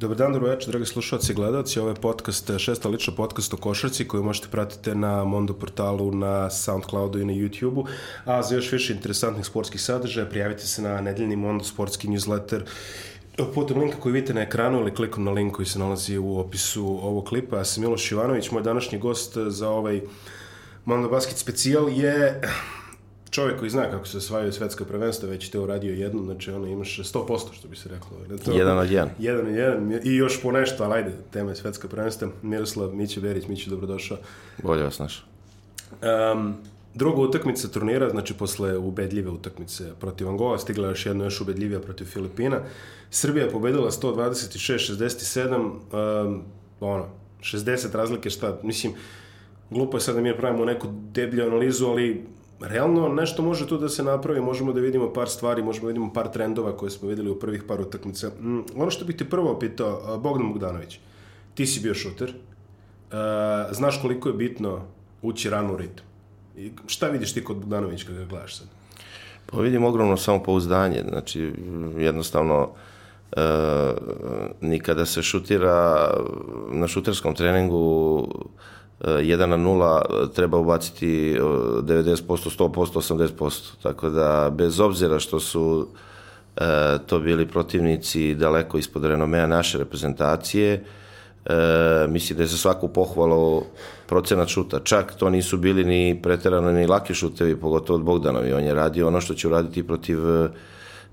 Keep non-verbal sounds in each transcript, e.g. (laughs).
Dobar dan, dobro večer, dragi slušalci i gledalci. Ovo je podcast, šesta lična podcast o košarci koju možete pratiti na Mondo portalu, na Soundcloudu i na YouTubeu. A za još više interesantnih sportskih sadržaja prijavite se na nedeljni Mondo sportski newsletter putem linka koji vidite na ekranu ili klikom na link koji se nalazi u opisu ovog klipa. Ja sam Miloš Ivanović, moj današnji gost za ovaj Mondo Basket specijal je čovjek koji zna kako se osvajaju svetska prvenstva, već te uradio jednu, znači ono imaš 100% što bi se reklo. To, jedan od jedan. Jedan od jedan i još po nešto, ali ajde, tema je svetska prvenstva. Miroslav Miće Berić, Miće, dobrodošao. Bolje vas naš. Um, druga utakmica turnira, znači posle ubedljive utakmice protiv Angola, stigla još jedna još ubedljivija protiv Filipina. Srbija je pobedila 126-67, um, ono, 60 razlike, šta, mislim, glupo je sad da mi pravimo neku deblju analizu, ali realno nešto može tu da se napravi, možemo da vidimo par stvari, možemo da vidimo par trendova koje smo videli u prvih par utakmica. Mm, ono što bih te prvo pitao, Bogdan Bogdanović, ti si bio šuter, znaš koliko je bitno ući rano u ritam. I šta vidiš ti kod Bogdanovića kada ga gledaš sad? Pa vidim ogromno samopouzdanje, znači jednostavno e, nikada se šutira na šuterskom treningu 1 na 0 treba ubaciti 90%, 100%, 80%. Tako da, bez obzira što su e, to bili protivnici daleko ispod renomea naše reprezentacije, e, mislim da je za svaku pohvalu procenat šuta. Čak to nisu bili ni preterano ni laki šutevi, pogotovo od Bogdanovi. On je radio ono što će uraditi protiv e,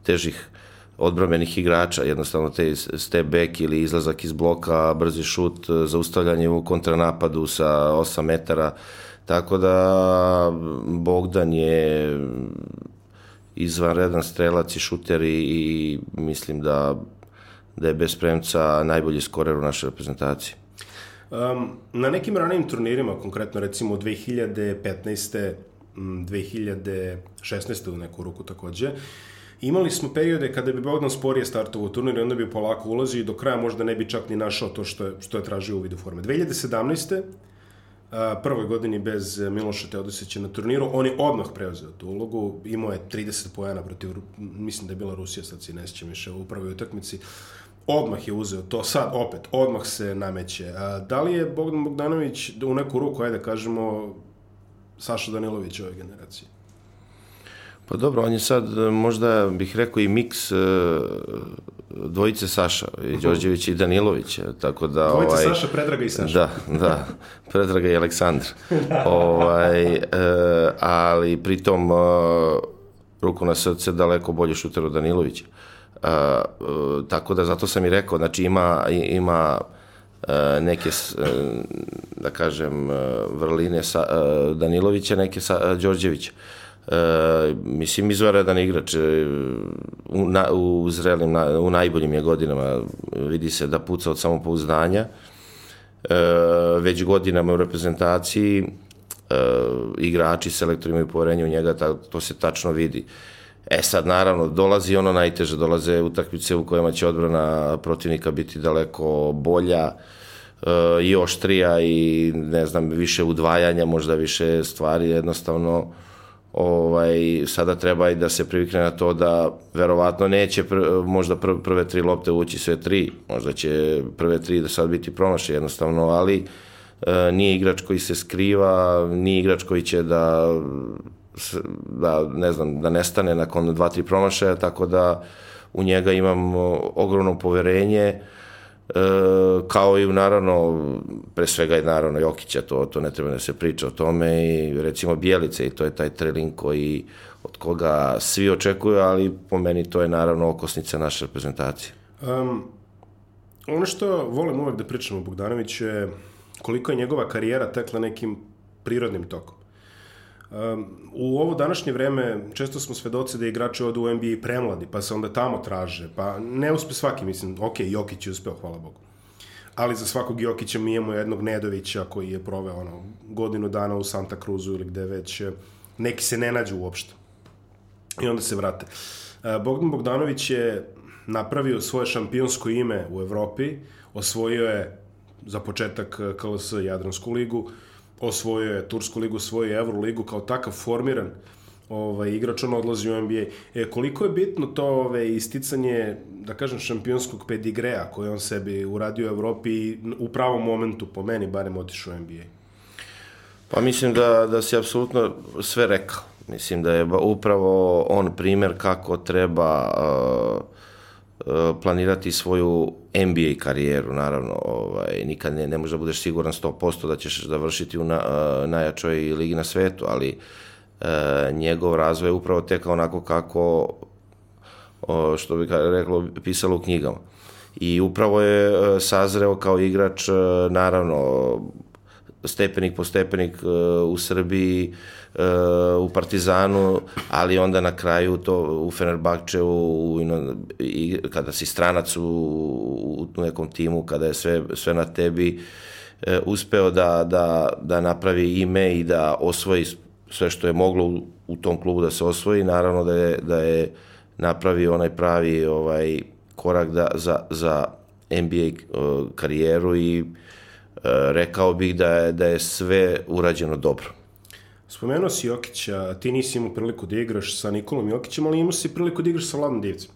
težih odbrambenih igrača, jednostavno te step back ili izlazak iz bloka, brzi šut, zaustavljanje u kontranapadu sa 8 metara, tako da Bogdan je izvanredan strelac i šuter i, i mislim da, da je bez premca najbolji skorer u našoj reprezentaciji. Um, na nekim ranijim turnirima, konkretno recimo 2015. 2016. u neku ruku takođe, Imali smo periode kada bi Bogdan sporije startovao turnir i onda bi polako ulazio i do kraja možda ne bi čak ni našao to što je, što je tražio u vidu forme. 2017. A, prvoj godini bez Miloša Teodosića na turniru, on je odmah preuzeo tu ulogu, imao je 30 pojena protiv, mislim da je bila Rusija, sad si ne sjećam više u prvoj utakmici, odmah je uzeo to, sad opet, odmah se nameće. A, da li je Bogdan Bogdanović u neku ruku, ajde da kažemo, Saša Danilović ove generacije? Pa dobro, on je sad, e, možda bih rekao i miks uh, dvojice Saša, i Đorđević i Danilović, tako da... Dvojice ovaj, Saša, Predraga i Saša. Da, da, (laughs) Predraga i Aleksandar. ovaj, uh, ali pritom uh, ruku na srce daleko bolje šuter od Danilovića. Uh, uh, tako da zato sam i rekao, znači ima, ima uh, neke, uh, da kažem, uh, vrline sa, Danilovića, neke sa, Đorđevića. E, mislim, izvaredan igrač e, u, na, u zrelim, na, u najboljim je godinama vidi se da puca od samopouzdanja. E, već godinama u reprezentaciji e, igrači, selektori imaju poverenje u njega, ta, to se tačno vidi. E sad, naravno, dolazi ono najteže, dolaze utakmice u kojima će odbrana protivnika biti daleko bolja, e, i oštrija i ne znam, više udvajanja, možda više stvari, jednostavno ovaj, sada treba i da se privikne na to da verovatno neće pr, možda pr, prve tri lopte ući sve tri, možda će prve tri da sad biti promaše jednostavno, ali e, nije igrač koji se skriva, nije igrač koji će da da ne znam, da nestane nakon dva, tri promašaja, tako da u njega imam ogromno poverenje, E, kao i naravno, pre svega i naravno Jokića, to, to ne treba da se priča o tome i recimo Bijelice i to je taj trelin koji od koga svi očekuju, ali po meni to je naravno okosnica naše reprezentacije. Um, ono što volim uvek da pričam o Bogdanoviću je koliko je njegova karijera tekla nekim prirodnim tokom. U ovo današnje vreme često smo svedoci da igrači odu u NBA premladi, pa se onda tamo traže, pa ne uspe svaki, mislim, ok, Jokić je uspeo, hvala Bogu. Ali za svakog Jokića mi imamo jednog Nedovića koji je proveo ono, godinu dana u Santa Cruzu ili gde već neki se ne nađu uopšte. I onda se vrate. Uh, Bogdan Bogdanović je napravio svoje šampionsko ime u Evropi, osvojio je za početak KLS Jadransku ligu, osvojio je Tursku ligu, osvojio je Evroligu kao takav formiran ovaj, igrač on odlazi u NBA. E, koliko je bitno to ovaj, isticanje, da kažem, šampionskog pedigreja koje on sebi uradio u Evropi i u pravom momentu, po meni, barem otišao u NBA? Pa mislim da, da si apsolutno sve rekao. Mislim da je upravo on primer kako treba uh, planirati svoju NBA karijeru, naravno, ovaj, nikad ne, ne možeš da budeš siguran 100% da ćeš završiti u na, uh, najjačoj ligi na svetu, ali uh, njegov razvoj je upravo tekao onako kako, uh, što bi reklo, pisalo u knjigama. I upravo je sazreo kao igrač, naravno, stepenik po stepenik uh, u Srbiji, uh, u Partizanu, ali onda na kraju to u Fenerbahčeu u, i kada si stranac u, u nekom timu, kada je sve, sve na tebi, uh, uspeo da, da, da napravi ime i da osvoji sve što je moglo u, u tom klubu da se osvoji, naravno da je, da je napravi onaj pravi ovaj korak da, za, za NBA karijeru i uh, E, rekao bih da je, da je sve urađeno dobro. Spomenuo si Jokića, ti nisi imao priliku da igraš sa Nikolom Jokićem, ali imao si priliku da igraš sa Vladom Divcem,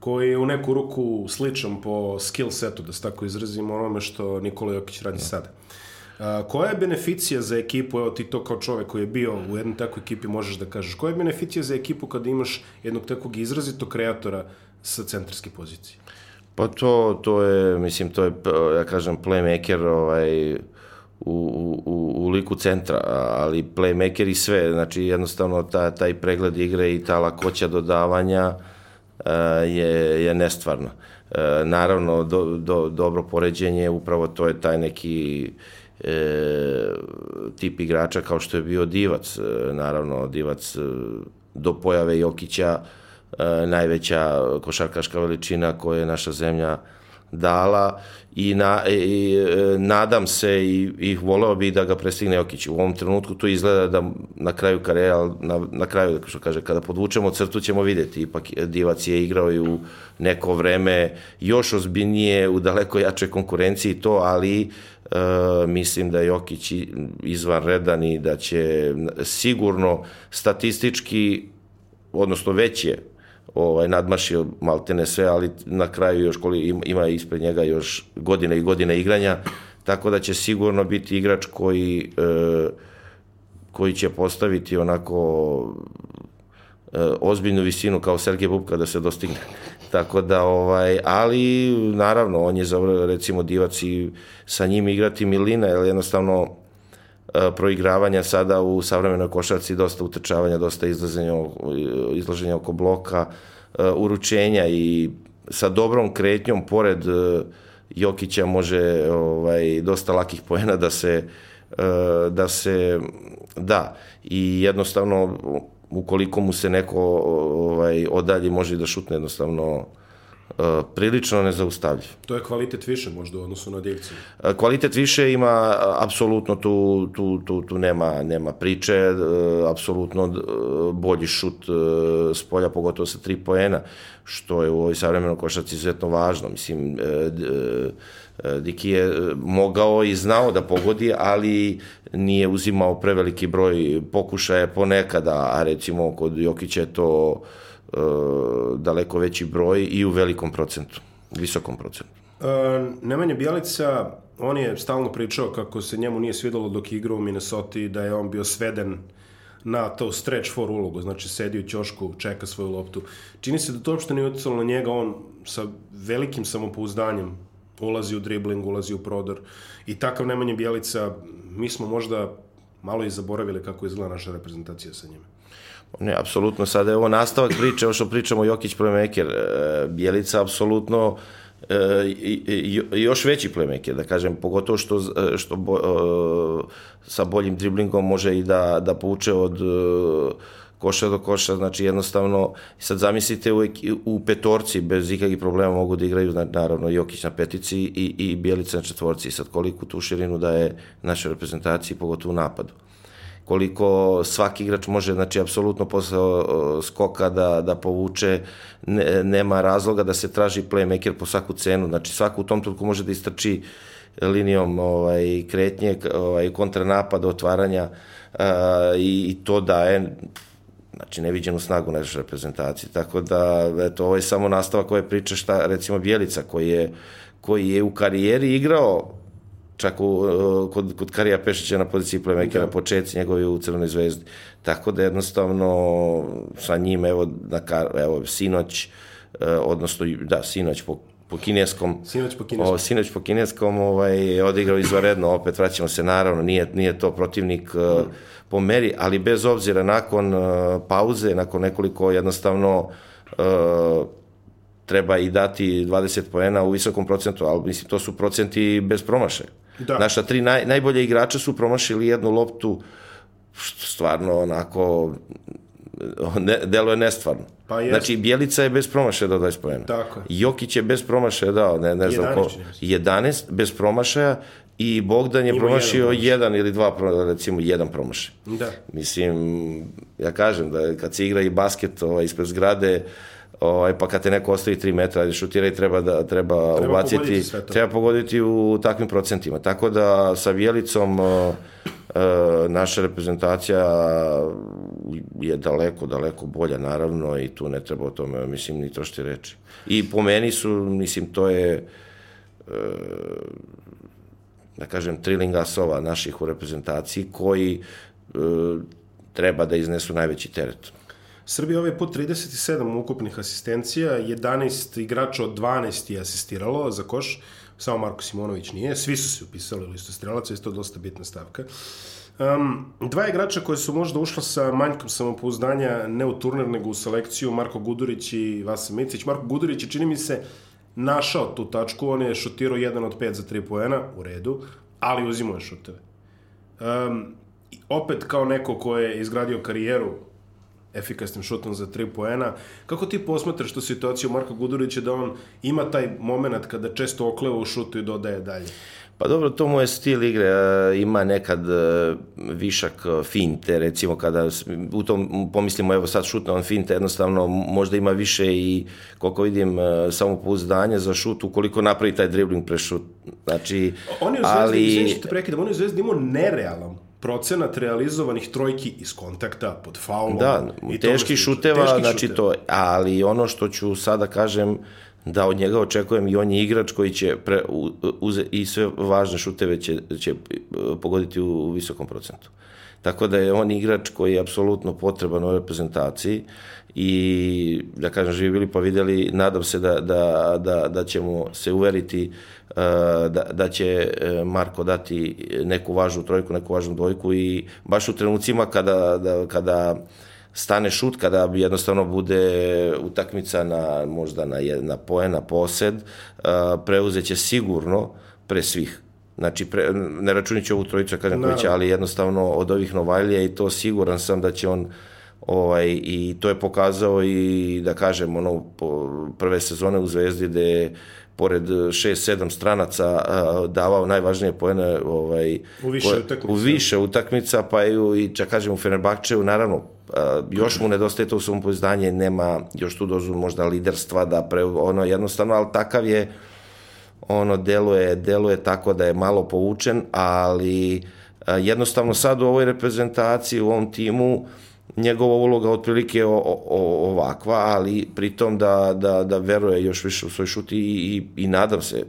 koji je u neku ruku sličan po skill setu, da se tako izrazimo, onome što Nikola Jokić radi sada. A, koja je beneficija za ekipu, evo ti to kao čovek koji je bio u jednoj takvoj ekipi možeš da kažeš, koja je beneficija za ekipu kada imaš jednog takvog izrazitog kreatora sa centarske pozicije? Pa to, to je, mislim, to je, ja kažem, playmaker ovaj, u, u, u liku centra, ali playmaker i sve, znači jednostavno ta, taj pregled igre i ta lakoća dodavanja uh, je, je nestvarno. Uh, naravno, do, do, dobro poređenje, upravo to je taj neki e, tip igrača kao što je bio Divac. E, naravno, Divac do pojave Jokića najveća košarkaška veličina koju je naša zemlja dala i, na, i e, nadam se i, i voleo bi da ga prestigne Jokić. U ovom trenutku to izgleda da na kraju karijera, na, na kraju, što kaže, kada podvučemo crtu ćemo videti. Ipak Divac je igrao i u neko vreme još ozbiljnije, u daleko jače konkurenciji to, ali e, mislim da je Jokić izvanredan i da će sigurno statistički odnosno već je ovaj, nadmašio maltene sve, ali na kraju još koli, ima ispred njega još godine i godine igranja, tako da će sigurno biti igrač koji, e, koji će postaviti onako e, ozbiljnu visinu kao Sergej Bubka da se dostigne. (laughs) Tako da, ovaj, ali naravno, on je za, recimo divac i sa njim igrati Milina, jer jednostavno proigravanja sada u savremenoj košarci, dosta utrčavanja, dosta izlaženja, izlaženja oko bloka, e, uručenja i sa dobrom kretnjom pored e, Jokića može ovaj dosta lakih poena da se da se da. I jednostavno ukoliko mu se neko ovaj odalji može da šutne jednostavno prilično nezaustavljiv. To je kvalitet više možda u odnosu na divce. Uh, kvalitet više ima, apsolutno tu, tu, tu, tu nema, nema priče, apsolutno bolji šut s polja, pogotovo sa tri poena, što je u ovoj savremenoj košarci izuzetno važno. Mislim, Diki je mogao i znao da pogodi, ali nije uzimao preveliki broj pokušaja ponekada, a recimo kod Jokića je to uh, daleko veći broj i u velikom procentu, visokom procentu. E, Nemanja Bjelica, on je stalno pričao kako se njemu nije svidalo dok je igrao u Minnesota da je on bio sveden na to stretch for ulogu, znači sedi u ćošku, čeka svoju loptu. Čini se da to uopšte nije utjecalo na njega, on sa velikim samopouzdanjem ulazi u dribling, ulazi u prodor i takav Nemanja Bjelica, mi smo možda malo i zaboravili kako izgleda naša reprezentacija sa njima. Ne, apsolutno, sada je ovo nastavak priče, ovo što pričamo Jokić playmaker, e, Bjelica apsolutno e, i, još veći playmaker, da kažem, pogotovo što, što bo, e, sa boljim driblingom može i da, da povuče od koša do koša, znači jednostavno, sad zamislite u, u petorci bez ikakvih problema mogu da igraju, naravno, Jokić na petici i, i Bjelica na četvorci, sad koliko tu širinu da je našoj reprezentaciji, pogotovo u napadu koliko svaki igrač može, znači, apsolutno posle skoka da, da povuče, ne, nema razloga da se traži playmaker po svaku cenu, znači svako u tom trenutku može da istrči linijom ovaj, kretnje, ovaj, kontranapad, otvaranja uh, i, i to daje znači neviđenu snagu naše reprezentacije. Tako da, eto, ovo je samo nastavak ove priče šta, recimo, Bjelica, koji je, koji je u karijeri igrao čak u, kod, kod Karija Pešića na poziciji playmakera na početci njegovi u Crvenoj zvezdi. Tako da jednostavno sa njim, evo, na, evo sinoć, odnosno, da, sinoć po po kineskom. Sinoć po kineskom. O, sinoć po kineskom ovaj, odigrao izvaredno, opet vraćamo se naravno, nije, nije to protivnik mm. po meri, ali bez obzira nakon uh, pauze, nakon nekoliko jednostavno uh, treba i dati 20 poena u visokom procentu, ali mislim to su procenti bez promašaja. Da. Naša tri naj, najbolje igrača su promašili jednu loptu stvarno onako ne, delo je nestvarno. Pa jest. Znači, Bjelica je bez promašaja dao 20 pojena. Tako je. Jokić je bez promašaja dao, ne, ne znam ko, 11 bez promašaja i Bogdan je Ima promašio jedan, jedan ili dva, recimo jedan promašaj. Da. Mislim, ja kažem da kad se igra i basket ovaj, ispred zgrade, ovaj, pa kad te neko ostavi 3 metra, ajde šutira i treba, da, treba, treba ubaciti, pogoditi treba pogoditi u takvim procentima. Tako da sa Bjelicom uh, E, naša reprezentacija je daleko, daleko bolja, naravno, i tu ne treba o tome, mislim, ni trošti reči. I po meni su, mislim, to je, e, da kažem, triling asova naših u reprezentaciji koji e, treba da iznesu najveći teret. Srbija ovaj put 37 ukupnih asistencija, 11 igrača od 12 je asistiralo za koš, samo Marko Simonović nije, svi su se upisali u listu strelaca, je to dosta bitna stavka. Um, dva igrača koje su možda ušla sa manjkom samopouzdanja, ne u turnir, nego u selekciju, Marko Gudurić i Vasa Micić. Marko Gudurić je, čini mi se, našao tu tačku, on je šutirao 1 od 5 za 3 poena, u redu, ali uzimao je šuteve. Um, opet kao neko ko je izgradio karijeru efikasnim šutom za 3 poena. Kako ti posmatraš tu situaciju Marka Gudurića da on ima taj moment kada često okleva u šutu i dodaje dalje? Pa dobro, to mu je stil igre, ima nekad e, višak e, finte, recimo kada u tom pomislimo evo sad šutne on finte, jednostavno možda ima više i koliko vidim e, samopouzdanje za šut ukoliko napravi taj dribbling pre šut. Znači, on je u Zvezdi, ali... izvinite te prekidam, on je u Zvezdi imao nerealan procenat realizovanih trojki iz kontakta pod faulom. Da, i teški šuteva, teški znači šuteva. to, ali ono što ću sada kažem, da od njega očekujem i on je igrač koji će pre, uze, i sve važne šuteve će, će e, pogoditi u, u visokom procentu. Tako da je on igrač koji je apsolutno potreban u reprezentaciji i da kažem živi bili pa videli, nadam se da, da, da, da ćemo se uveriti e, da, da će e, Marko dati neku važnu trojku, neku važnu dvojku i baš u trenucima kada, da, kada stane šut kada bi jednostavno bude utakmica na možda na jedna poen na posed preuzeće sigurno pre svih Znači, pre, ne računići ovu trojicu, će, ali jednostavno od ovih Novajlija i to siguran sam da će on ovaj, i to je pokazao i da kažem ono po prve sezone u Zvezdi gde pored 6-7 stranaca davao najvažnije poene ovaj, u više, koje, utakmica. u više utakmica, pa i, i čak kažem u Fenerbahčevu, naravno, još mu nedostaje to samopouzdanje, nema još tu dozu možda liderstva da pre, ono jednostavno, ali takav je ono deluje, deluje tako da je malo povučen, ali jednostavno sad u ovoj reprezentaciji, u ovom timu, njegova uloga otprilike o, ovakva, ali pritom da, da, da veruje još više u svoj šut i, i, i nadam se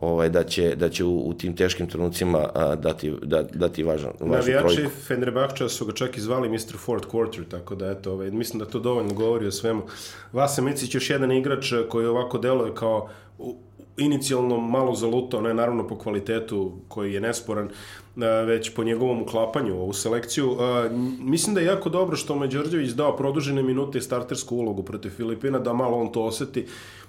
ovaj, da će, da će u, u tim teškim trenucima a, dati, da, dati važan, važan Navijači trojku. Fenerbahča su ga čak i zvali Mr. Fort Quarter, tako da eto, ovaj, mislim da to dovoljno govori o svemu. Vasa Micić još jedan igrač koji ovako deluje kao inicijalno malo zalutao, ne naravno po kvalitetu koji je nesporan, već po njegovom uklapanju u ovu selekciju. Mislim da je jako dobro što me Đorđević dao produžene minute i startersku ulogu protiv Filipina, da malo on to oseti,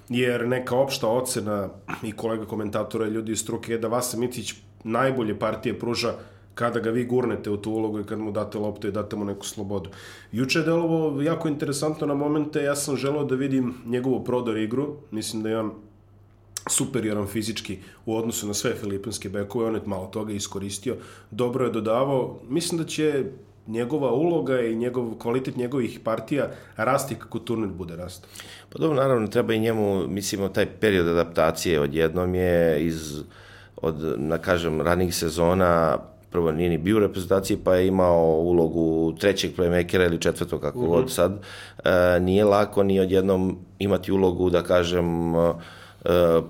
jer neka opšta ocena i kolega komentatora i ljudi iz struke je da Vasa Micić najbolje partije pruža kada ga vi gurnete u tu ulogu i kad mu date loptu i date mu neku slobodu. Juče je delovo jako interesantno na momente, ja sam želeo da vidim njegovu prodor igru, mislim da on superioran fizički u odnosu na sve filipinske bekove, on je malo toga iskoristio, dobro je dodavao, mislim da će njegova uloga i njegov kvalitet njegovih partija rasti kako turnir bude rastao. Pa dobro, naravno, treba i njemu, mislimo, taj period adaptacije odjednom je iz, od, na kažem, ranih sezona prvo nije ni bio u reprezentaciji, pa je imao ulogu trećeg playmakera ili četvrtog, kako uh -huh. god sad. E, nije lako ni odjednom imati ulogu, da kažem, e,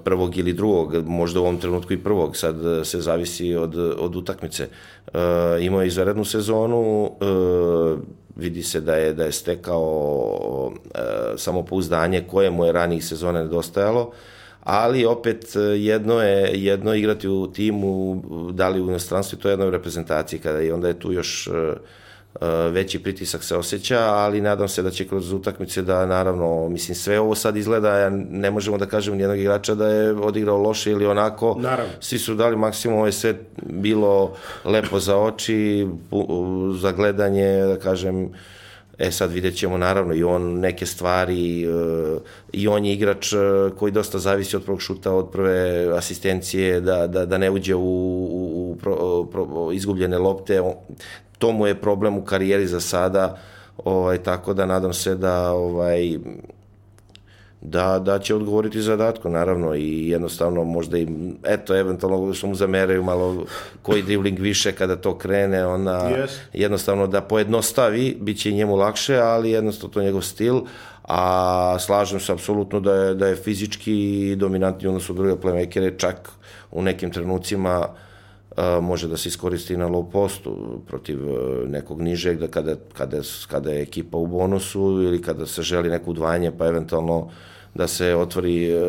prvog ili drugog, možda u ovom trenutku i prvog, sad se zavisi od, od utakmice. E, imao je izverednu sezonu, e, vidi se da je da je stekao e, samopouzdanje koje mu je ranijih sezona nedostajalo ali opet jedno je jedno igrati u timu da li u inostranstvu to je jedno u reprezentaciji kada i onda je tu još e, veći pritisak se osjeća, ali nadam se da će kroz utakmice da naravno, mislim sve ovo sad izgleda, ja ne možemo da kažemo nijednog igrača da je odigrao loše ili onako, naravno. svi su dali maksimum, ovo je sve bilo lepo za oči, za gledanje, da kažem, E sad vidjet ćemo naravno i on neke stvari e, i on je igrač e, koji dosta zavisi od prvog šuta, od prve asistencije, da, da, da ne uđe u, u, u pro, izgubljene lopte. To mu je problem u karijeri za sada, ovaj, tako da nadam se da ovaj, da, da će odgovoriti zadatku, naravno, i jednostavno možda i, eto, eventualno što mu zameraju malo koji dribling više kada to krene, ona yes. jednostavno da pojednostavi, bit će njemu lakše, ali jednostavno to je njegov stil, a slažem se apsolutno da je, da je fizički dominantni odnosno druge playmakere, čak u nekim trenucima a, može da se iskoristi na low postu protiv e, nekog nižeg, da kada, kada, kada je ekipa u bonusu ili kada se želi neko udvajanje, pa eventualno da se otvori e,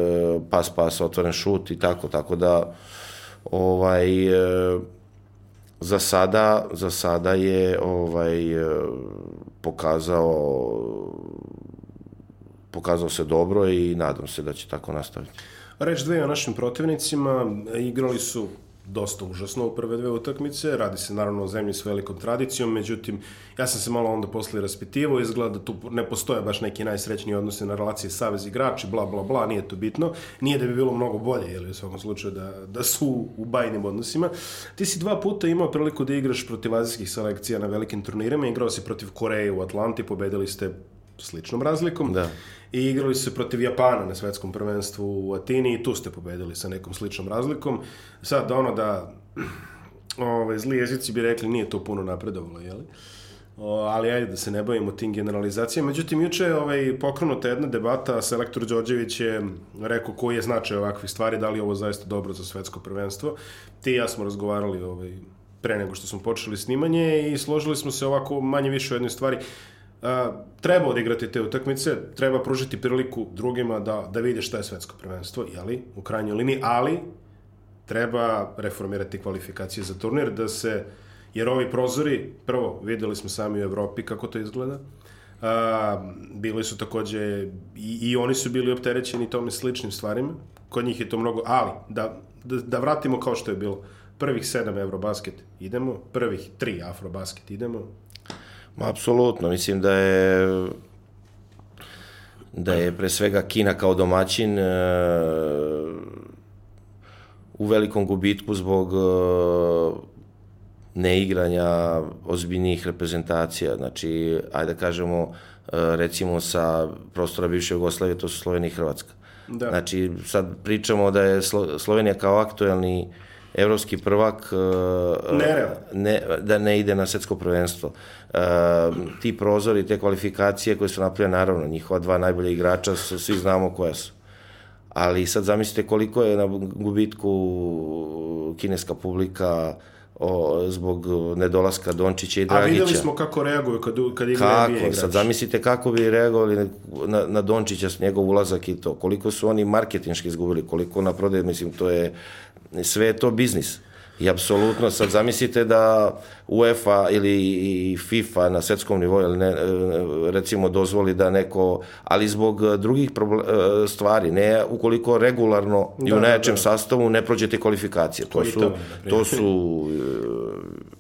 pas, pas, otvoren šut i tako, tako da ovaj e, za sada, za sada je ovaj pokazao pokazao se dobro i nadam se da će tako nastaviti. Reč dve o našim protivnicima. Igrali su dosta užasno u prve dve utakmice, radi se naravno o zemlji s velikom tradicijom, međutim, ja sam se malo onda posle raspitivao, izgleda da tu ne postoje baš neki najsrećniji odnosi na relacije savez igrači, bla, bla, bla, nije to bitno, nije da bi bilo mnogo bolje, jel, u svakom slučaju da, da su u bajnim odnosima. Ti si dva puta imao priliku da igraš protiv azijskih selekcija na velikim turnirima, igrao si protiv Koreje u Atlanti, pobedili ste sličnom razlikom. Da. I igrali su se protiv Japana na svetskom prvenstvu u Atini i tu ste pobedili sa nekom sličnom razlikom. Sad, ono da (clears throat) ove, zli jezici bi rekli nije to puno napredovalo, jeli? O, ali ajde da se ne bavimo tim generalizacijama. Međutim, juče je ovaj, pokrenuta jedna debata, selektor Đorđević je rekao koji je značaj ovakvih stvari, da li je ovo zaista dobro za svetsko prvenstvo. Ti i ja smo razgovarali ovaj, pre nego što smo počeli snimanje i složili smo se ovako manje više u jednoj stvari treba odigrati te utakmice, treba pružiti priliku drugima da, da vide šta je svetsko prvenstvo, jeli, u krajnjoj liniji, ali treba reformirati kvalifikacije za turnir, da se, jer ovi prozori, prvo, videli smo sami u Evropi kako to izgleda, a, bili su takođe, i, i oni su bili opterećeni tome sličnim stvarima, kod njih je to mnogo, ali, da, da, da vratimo kao što je bilo, prvih sedam Eurobasket idemo, prvih tri Afrobasket idemo, Ma, apsolutno, mislim da je da je pre svega Kina kao domaćin e, u velikom gubitku zbog e, neigranja ozbiljnijih reprezentacija. Znači, ajde da kažemo, e, recimo sa prostora bivše Jugoslavije, to su Slovenija i Hrvatska. Da. Znači, sad pričamo da je Slovenija kao aktuelni evropski prvak ne, ne, da ne ide na svetsko prvenstvo. Uh, ti prozori, te kvalifikacije koje su napravljene, naravno, njihova dva najbolja igrača, su, svi znamo koja su. Ali sad zamislite koliko je na gubitku kineska publika o, zbog nedolaska Dončića i Dragića. A videli smo kako reaguju kad, kad igra kako, igrač. Sad zamislite kako bi reagovali na, na Dončića s njegov ulazak i to. Koliko su oni marketinški izgubili, koliko na prodaju, mislim, to je sve je to biznis. I apsolutno, sad zamislite da UEFA ili FIFA na svetskom nivou, ili ne, recimo dozvoli da neko, ali zbog drugih stvari, ne ukoliko regularno da, i u da, najjačem da, da. sastavu ne prođete kvalifikacije. To su, to su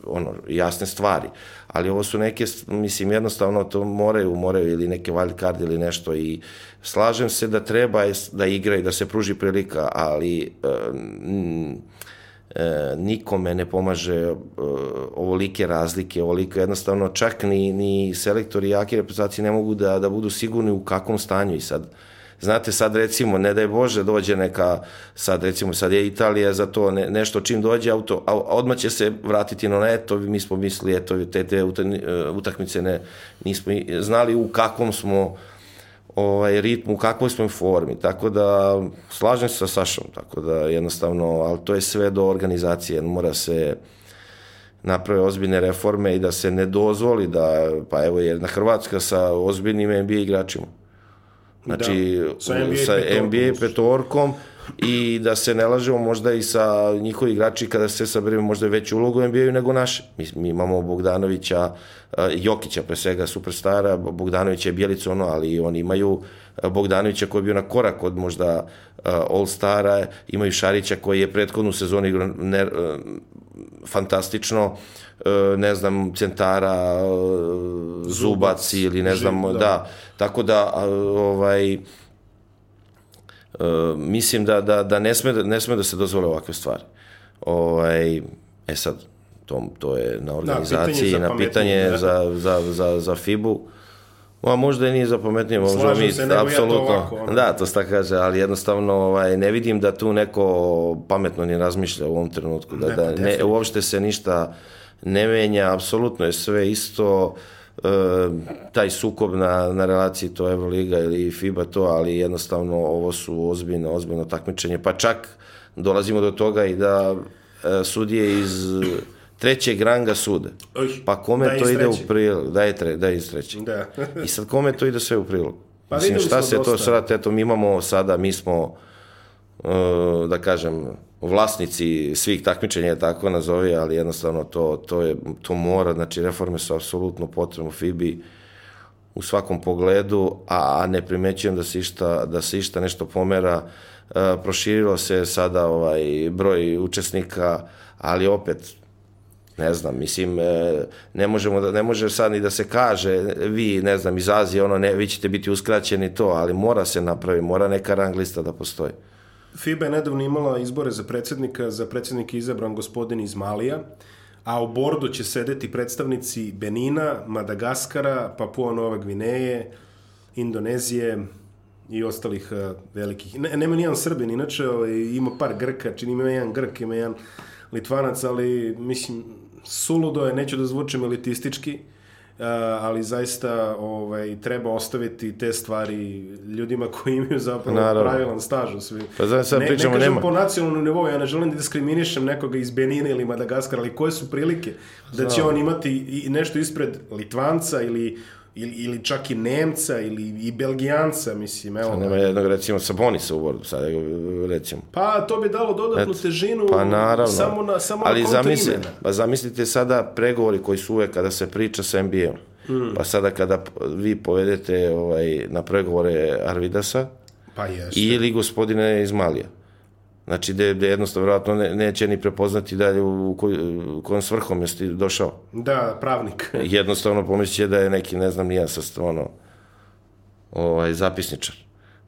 ono, jasne stvari. Ali ovo su neke, mislim, jednostavno to moraju, moraju ili neke wild card ili nešto i slažem se da treba da igra i da se pruži prilika, ali mm, e, nikome ne pomaže e, ovolike razlike, ovoliko jednostavno čak ni, ni selektori jake reprezentacije ne mogu da, da budu sigurni u kakvom stanju. I sad Znate, sad recimo, ne daj Bože, dođe neka, sad recimo, sad je Italija za to ne, nešto čim dođe auto, a odmah će se vratiti na eto, mi smo mislili, eto, te, te utakmice ne, nismo znali u kakvom smo ovaj, ritmu, u kakvoj smo formi, tako da slažem se sa Sašom, tako da jednostavno, ali to je sve do organizacije, mora se naprave ozbiljne reforme i da se ne dozvoli da, pa evo, jedna Hrvatska sa ozbiljnim NBA igračima. Znači, da, sa NBA, sa petorkom, NBA petorkom i da se ne lažemo možda i sa njihovi igrači kada se saberemo možda veću ulogu NBA-u nego naše. Mi, mi imamo Bogdanovića, Jokića pre svega superstara, Bogdanovića je Bjelica ono, ali oni imaju Bogdanovića koji je bio na korak od možda All-Stara, imaju Šarića koji je prethodnu sezonu igrao ne, fantastično, ne znam, centara, Zubac, ili ne znam, da. da. Tako da, ovaj, mislim da, da, da ne, sme, ne sme da se dozvole ovakve stvari. Ovaj, e sad, to, to je na organizaciji, da, na pitanje da. za, za, za, za FIBU. A možda i nije za pametnije, možda mi, se, apsolutno, ja to ovako, da, to sta kaže, ali jednostavno ovaj, ne vidim da tu neko pametno ni razmišlja u ovom trenutku, da, ne, da ne, uopšte se ništa ne menja, apsolutno je sve isto, e, taj sukob na, na relaciji to Euroliga ili FIBA to, ali jednostavno ovo su ozbiljno, ozbiljno takmičenje, pa čak dolazimo do toga i da e, sudije iz trećeg ranga sude. Pa kome da to ide u prilog? Da je, tre, da je iz trećeg. Da. I sad kome to ide sve u prilog? Pa Mislim, šta se dosta. to sad, eto, mi imamo sada, mi smo, uh, da kažem, vlasnici svih takmičenja, tako nazovi, ali jednostavno to, to, je, to mora, znači reforme su apsolutno potrebne u FIBI u svakom pogledu, a ne primećujem da se išta, da se išta nešto pomera. Uh, proširilo se sada ovaj broj učesnika, ali opet ne znam, mislim, e, ne možemo da, ne može sad ni da se kaže, vi, ne znam, iz Azije, ono, ne, vi ćete biti uskraćeni to, ali mora se napraviti, mora neka rang lista da postoji. FIBA je nedavno imala izbore za predsednika, za predsednika izabran gospodin iz Malija, a u bordu će sedeti predstavnici Benina, Madagaskara, Papua Nova Gvineje, Indonezije i ostalih uh, velikih. Ne, nema nijedan Srbin, inače ovaj, ima par Grka, čini ima jedan Grk, ima jedan Litvanac, ali mislim, suludo je, neću da zvučem elitistički, ali zaista ovaj, treba ostaviti te stvari ljudima koji imaju zapravo Naravno. pravilan staž u svi. Pa znam, sad ne, pričamo, ne kažem nema. po nacionalnom nivou, ja ne želim da diskriminišem nekoga iz Benina ili Madagaskara, ali koje su prilike da će on imati i nešto ispred Litvanca ili ili, ili čak i Nemca ili i Belgijanca, mislim, evo. Nema jednog, recimo, Sabonisa u bordu, sad, recimo. Pa, to bi dalo dodatnu Et, težinu pa, naravno. samo na, samo Ali na zamisli, pa zamislite sada pregovori koji su uvek kada se priča sa NBA-om. Mm. Pa sada kada vi povedete ovaj, na pregovore Arvidasa pa jeste. ili gospodine iz Malija. Znači, da je jednostavno, vjerojatno, ne, neće ni prepoznati dalje u, koj, u kojom svrhom jesi došao. Da, pravnik. (laughs) jednostavno pomislit da je neki, ne znam, nija sa ono, ovaj, zapisničar.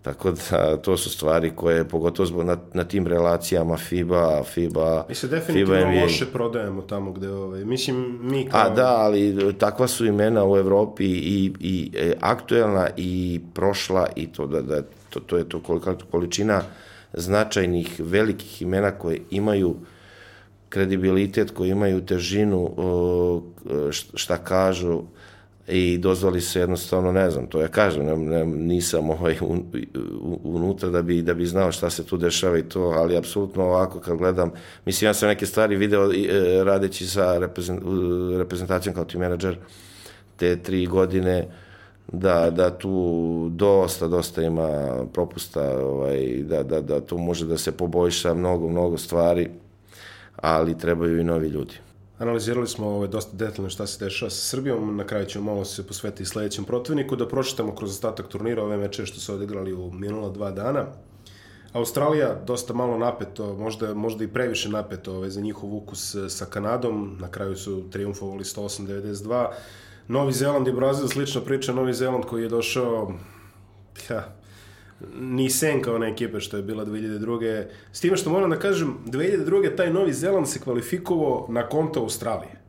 Tako da, to su stvari koje, pogotovo na, na tim relacijama FIBA, FIBA, Mi se definitivno FIBA loše prodajemo tamo gde, ovaj, mislim, mi kao... A da, ali takva su imena u Evropi i, i e, aktuelna i prošla i to da, da to, to je to kolika količina značajnih, velikih imena koje imaju kredibilitet, koji imaju težinu šta kažu i dozvoli se jednostavno, ne znam, to ja kažem, ne, ne, nisam ovaj, un, unutra da bi, da bi znao šta se tu dešava i to, ali apsolutno ovako kad gledam, mislim, ja sam neke stvari video e, radeći sa reprezent, reprezentacijom kao team manager te tri godine, da, da tu dosta, dosta ima propusta, ovaj, da, da, da tu može da se poboljša mnogo, mnogo stvari, ali trebaju i novi ljudi. Analizirali smo ovaj, dosta detaljno šta se dešava sa Srbijom, na kraju ćemo malo se posvetiti sledećem protivniku, da pročitamo kroz ostatak turnira ove meče što su odigrali u minula dva dana. Australija dosta malo napeto, možda, možda i previše napeto ovaj, za njihov ukus sa Kanadom, na kraju su triumfovali 108-92, Novi Zeland i Brazil, slična priča, Novi Zeland koji je došao ja, ni sen kao one ekipe što je bila 2002. S time što moram da kažem, 2002. taj Novi Zeland se kvalifikovao na konto Australije.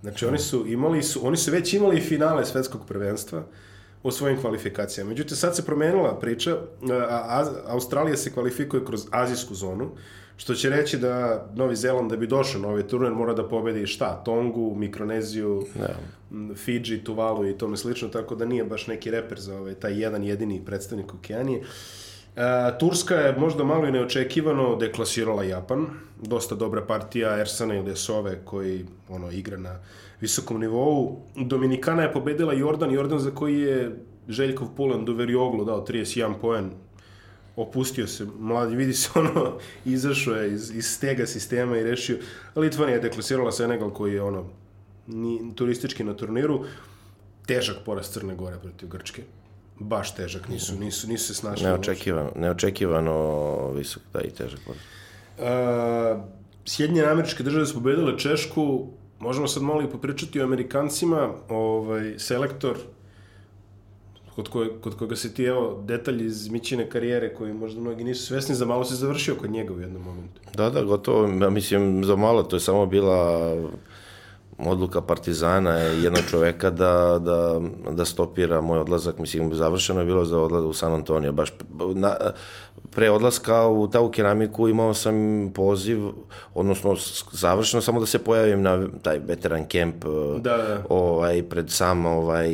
Znači oni su imali su, oni su već imali finale svetskog prvenstva. o svojim kvalifikacijama. Međutim, sad se promenila priča, a, a, Australija se kvalifikuje kroz azijsku zonu, što će reći da Novi Zeland, da bi došao na ovaj turnir, mora da pobedi šta? Tongu, Mikroneziju, Da. Fidži, Tuvalu i tome slično, tako da nije baš neki reper za ovaj, taj jedan jedini predstavnik Okeanije. E, Turska je možda malo i neočekivano deklasirala Japan. Dosta dobra partija Ersana ili Sove koji ono, igra na visokom nivou. Dominikana je pobedila Jordan, Jordan za koji je Željkov Pulan do Verioglu dao 31 poen opustio se, mladi, vidi se ono, izašao je iz, iz stega sistema i rešio. Litvanija je deklasirala Senegal koji je ono, ni, turistički na turniru. Težak poraz Crne Gore protiv Grčke. Baš težak, nisu, nisu, nisu se snašli. Neočekivano, neočekivano visok, da i težak poraz. Uh, Sjedinjene američke države su pobedile Češku, možemo sad malo i popričati o Amerikancima, ovaj, selektor kod, koje, kod koga se ti, evo, detalj iz Mićine karijere koji možda mnogi nisu svesni, za malo se završio kod njega u jednom momentu. Da, da, gotovo, ja mislim, za malo, to je samo bila odluka Partizana i jednog čoveka da, da, da stopira moj odlazak, mislim, završeno je bilo za odlazak u San Antonio, baš na, pre odlaska u ta u keramiku imao sam poziv, odnosno završeno samo da se pojavim na taj veteran kemp Da, da. ovaj, pred sam, ovaj,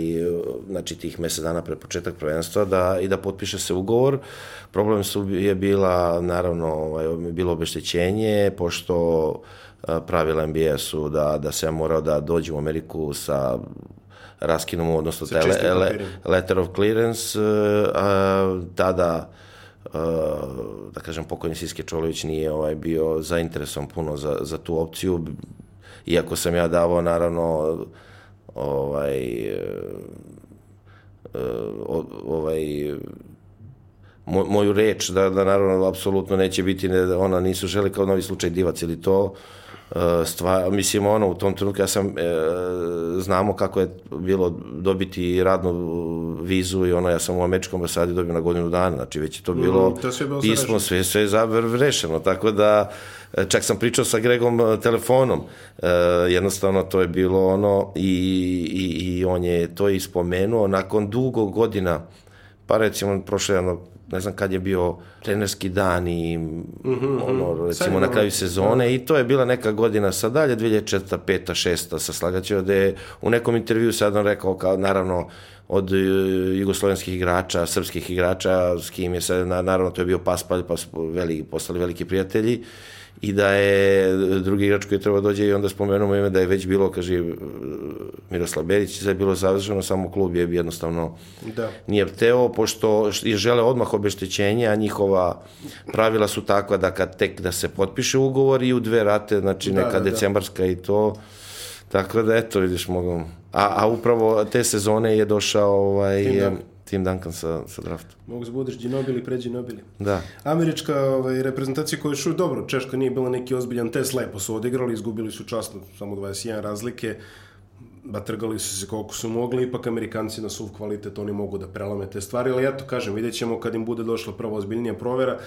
znači tih mesec dana pred početak prvenstva da, i da potpiše se ugovor. Problem su, je bila, naravno, ovaj, bilo obeštećenje, pošto pravila NBA su da, da se ja morao da dođem u Ameriku sa raskinom, odnosno Sa le, le, letter of clearance, a, tada Uh, da kažem, pokojni Siske Čolović nije ovaj, bio zainteresovan puno za, za tu opciju, iako sam ja davao, naravno, ovaj, uh, ovaj, moj, moju reč, da, da naravno apsolutno neće biti, ne, da ona nisu želi kao novi slučaj divac ili to, stvar, mislim ono u tom trenutku ja sam e, znamo kako je bilo dobiti radnu vizu i ono ja sam u američkom ambasadi dobio na godinu dana znači već je to bilo Mm, to je sve bilo pismo sve sve je rešeno tako da e, čak sam pričao sa Gregom e, telefonom e, jednostavno to je bilo ono i, i, i on je to i spomenuo nakon dugo godina pa recimo prošle jedno ne znam kad je bio trenerski dan i mm -hmm, ono, recimo na kraju sezone i to je bila neka godina sad dalje, 2004. 5. 6. sa Slagaćeva, da je u nekom intervju sad on rekao kao naravno od e, jugoslovenskih igrača, srpskih igrača, s kim je sad, na- naravno to je bio Paspalj, pa su veli, postali veliki prijatelji i da je drugi igrač koji je trebao dođe i onda spomenemo ime da je već bilo, kaže Miroslav Berić, da je bilo završeno, samo klub je jednostavno Da. nije hteo, pošto je žele odmah obeštećenje, a njihova pravila su takva da kad tek da se potpiše ugovor i u dve rate, znači Da, neka da, da. decembarska i to, tako da eto, vidiš, mogu... A, a upravo te sezone je došao ovaj, Tim Duncan. Tim Duncan sa, sa draftom. Mogu se budeš Ginobili pre Ginobili. Da. Američka ovaj, reprezentacija koja je šu, dobro, Češka nije bila neki ozbiljan test, lepo su odigrali, izgubili su časno, samo 21 razlike, batrgali su se koliko su mogli, ipak Amerikanci na suv kvalitet, oni mogu da prelame te stvari, ali eto, kažem, vidjet ćemo kad im bude došla prva ozbiljnija provera,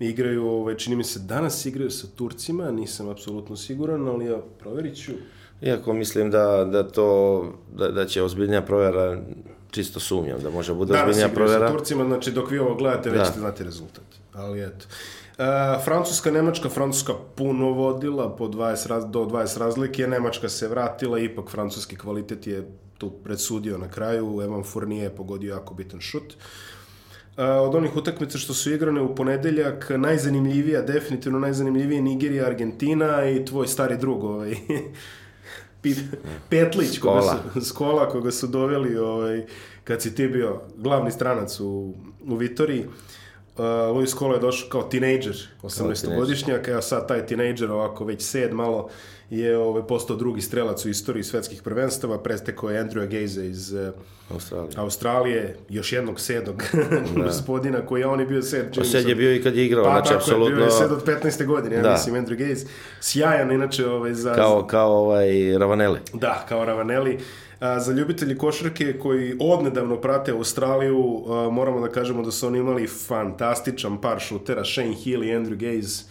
igraju, ovaj, čini mi se, danas igraju sa Turcima, nisam apsolutno siguran, ali ja proverit ću. Iako mislim da, da to, da, da će ozbiljnija provjera, čisto sumnjam, da može bude Danas ozbiljnija igraju sa provjera. Turcima, znači dok vi ovo gledate, već Da. ćete znati rezultat. Ali eto. E, Francuska, Nemačka, Francuska puno vodila po 20 raz, do 20 razlike, Nemačka se vratila, ipak francuski kvalitet je tu predsudio na kraju, Evan Fournier je pogodio jako bitan šut. E, od onih utakmica što su igrane u ponedeljak, najzanimljivija, definitivno najzanimljivija Nigerija, Argentina i tvoj stari drug, ovaj, (laughs) Petlić, koga su, (laughs) Skola, koga su doveli ovaj, kad si ti bio glavni stranac u, u Vitoriji. Uh, Luis Skola je došao kao tinejdžer, 18-godišnjak, evo sad taj tinejdžer ovako već sed malo je ovaj, postao drugi strelac u istoriji svetskih prvenstava, prestekao je Andrewa Gaze iz uh, Australija. Australije, još jednog sedog (laughs) gospodina koji je on je bio sed. čini mi se, Osed je bio i kad je igrao, Pa, znači tako je, apsolutno bio je sed od 15. godine, ja Da. mislim, Andrew Gaze. Sjajan, inače, ovaj, za, kao, kao ovaj Ravanelli. Da, kao Ravanelli. A, za ljubitelji košarke koji odnedavno prate Australiju, a, moramo da kažemo da su oni imali fantastičan par šutera, Shane Hill i Andrew Gaze.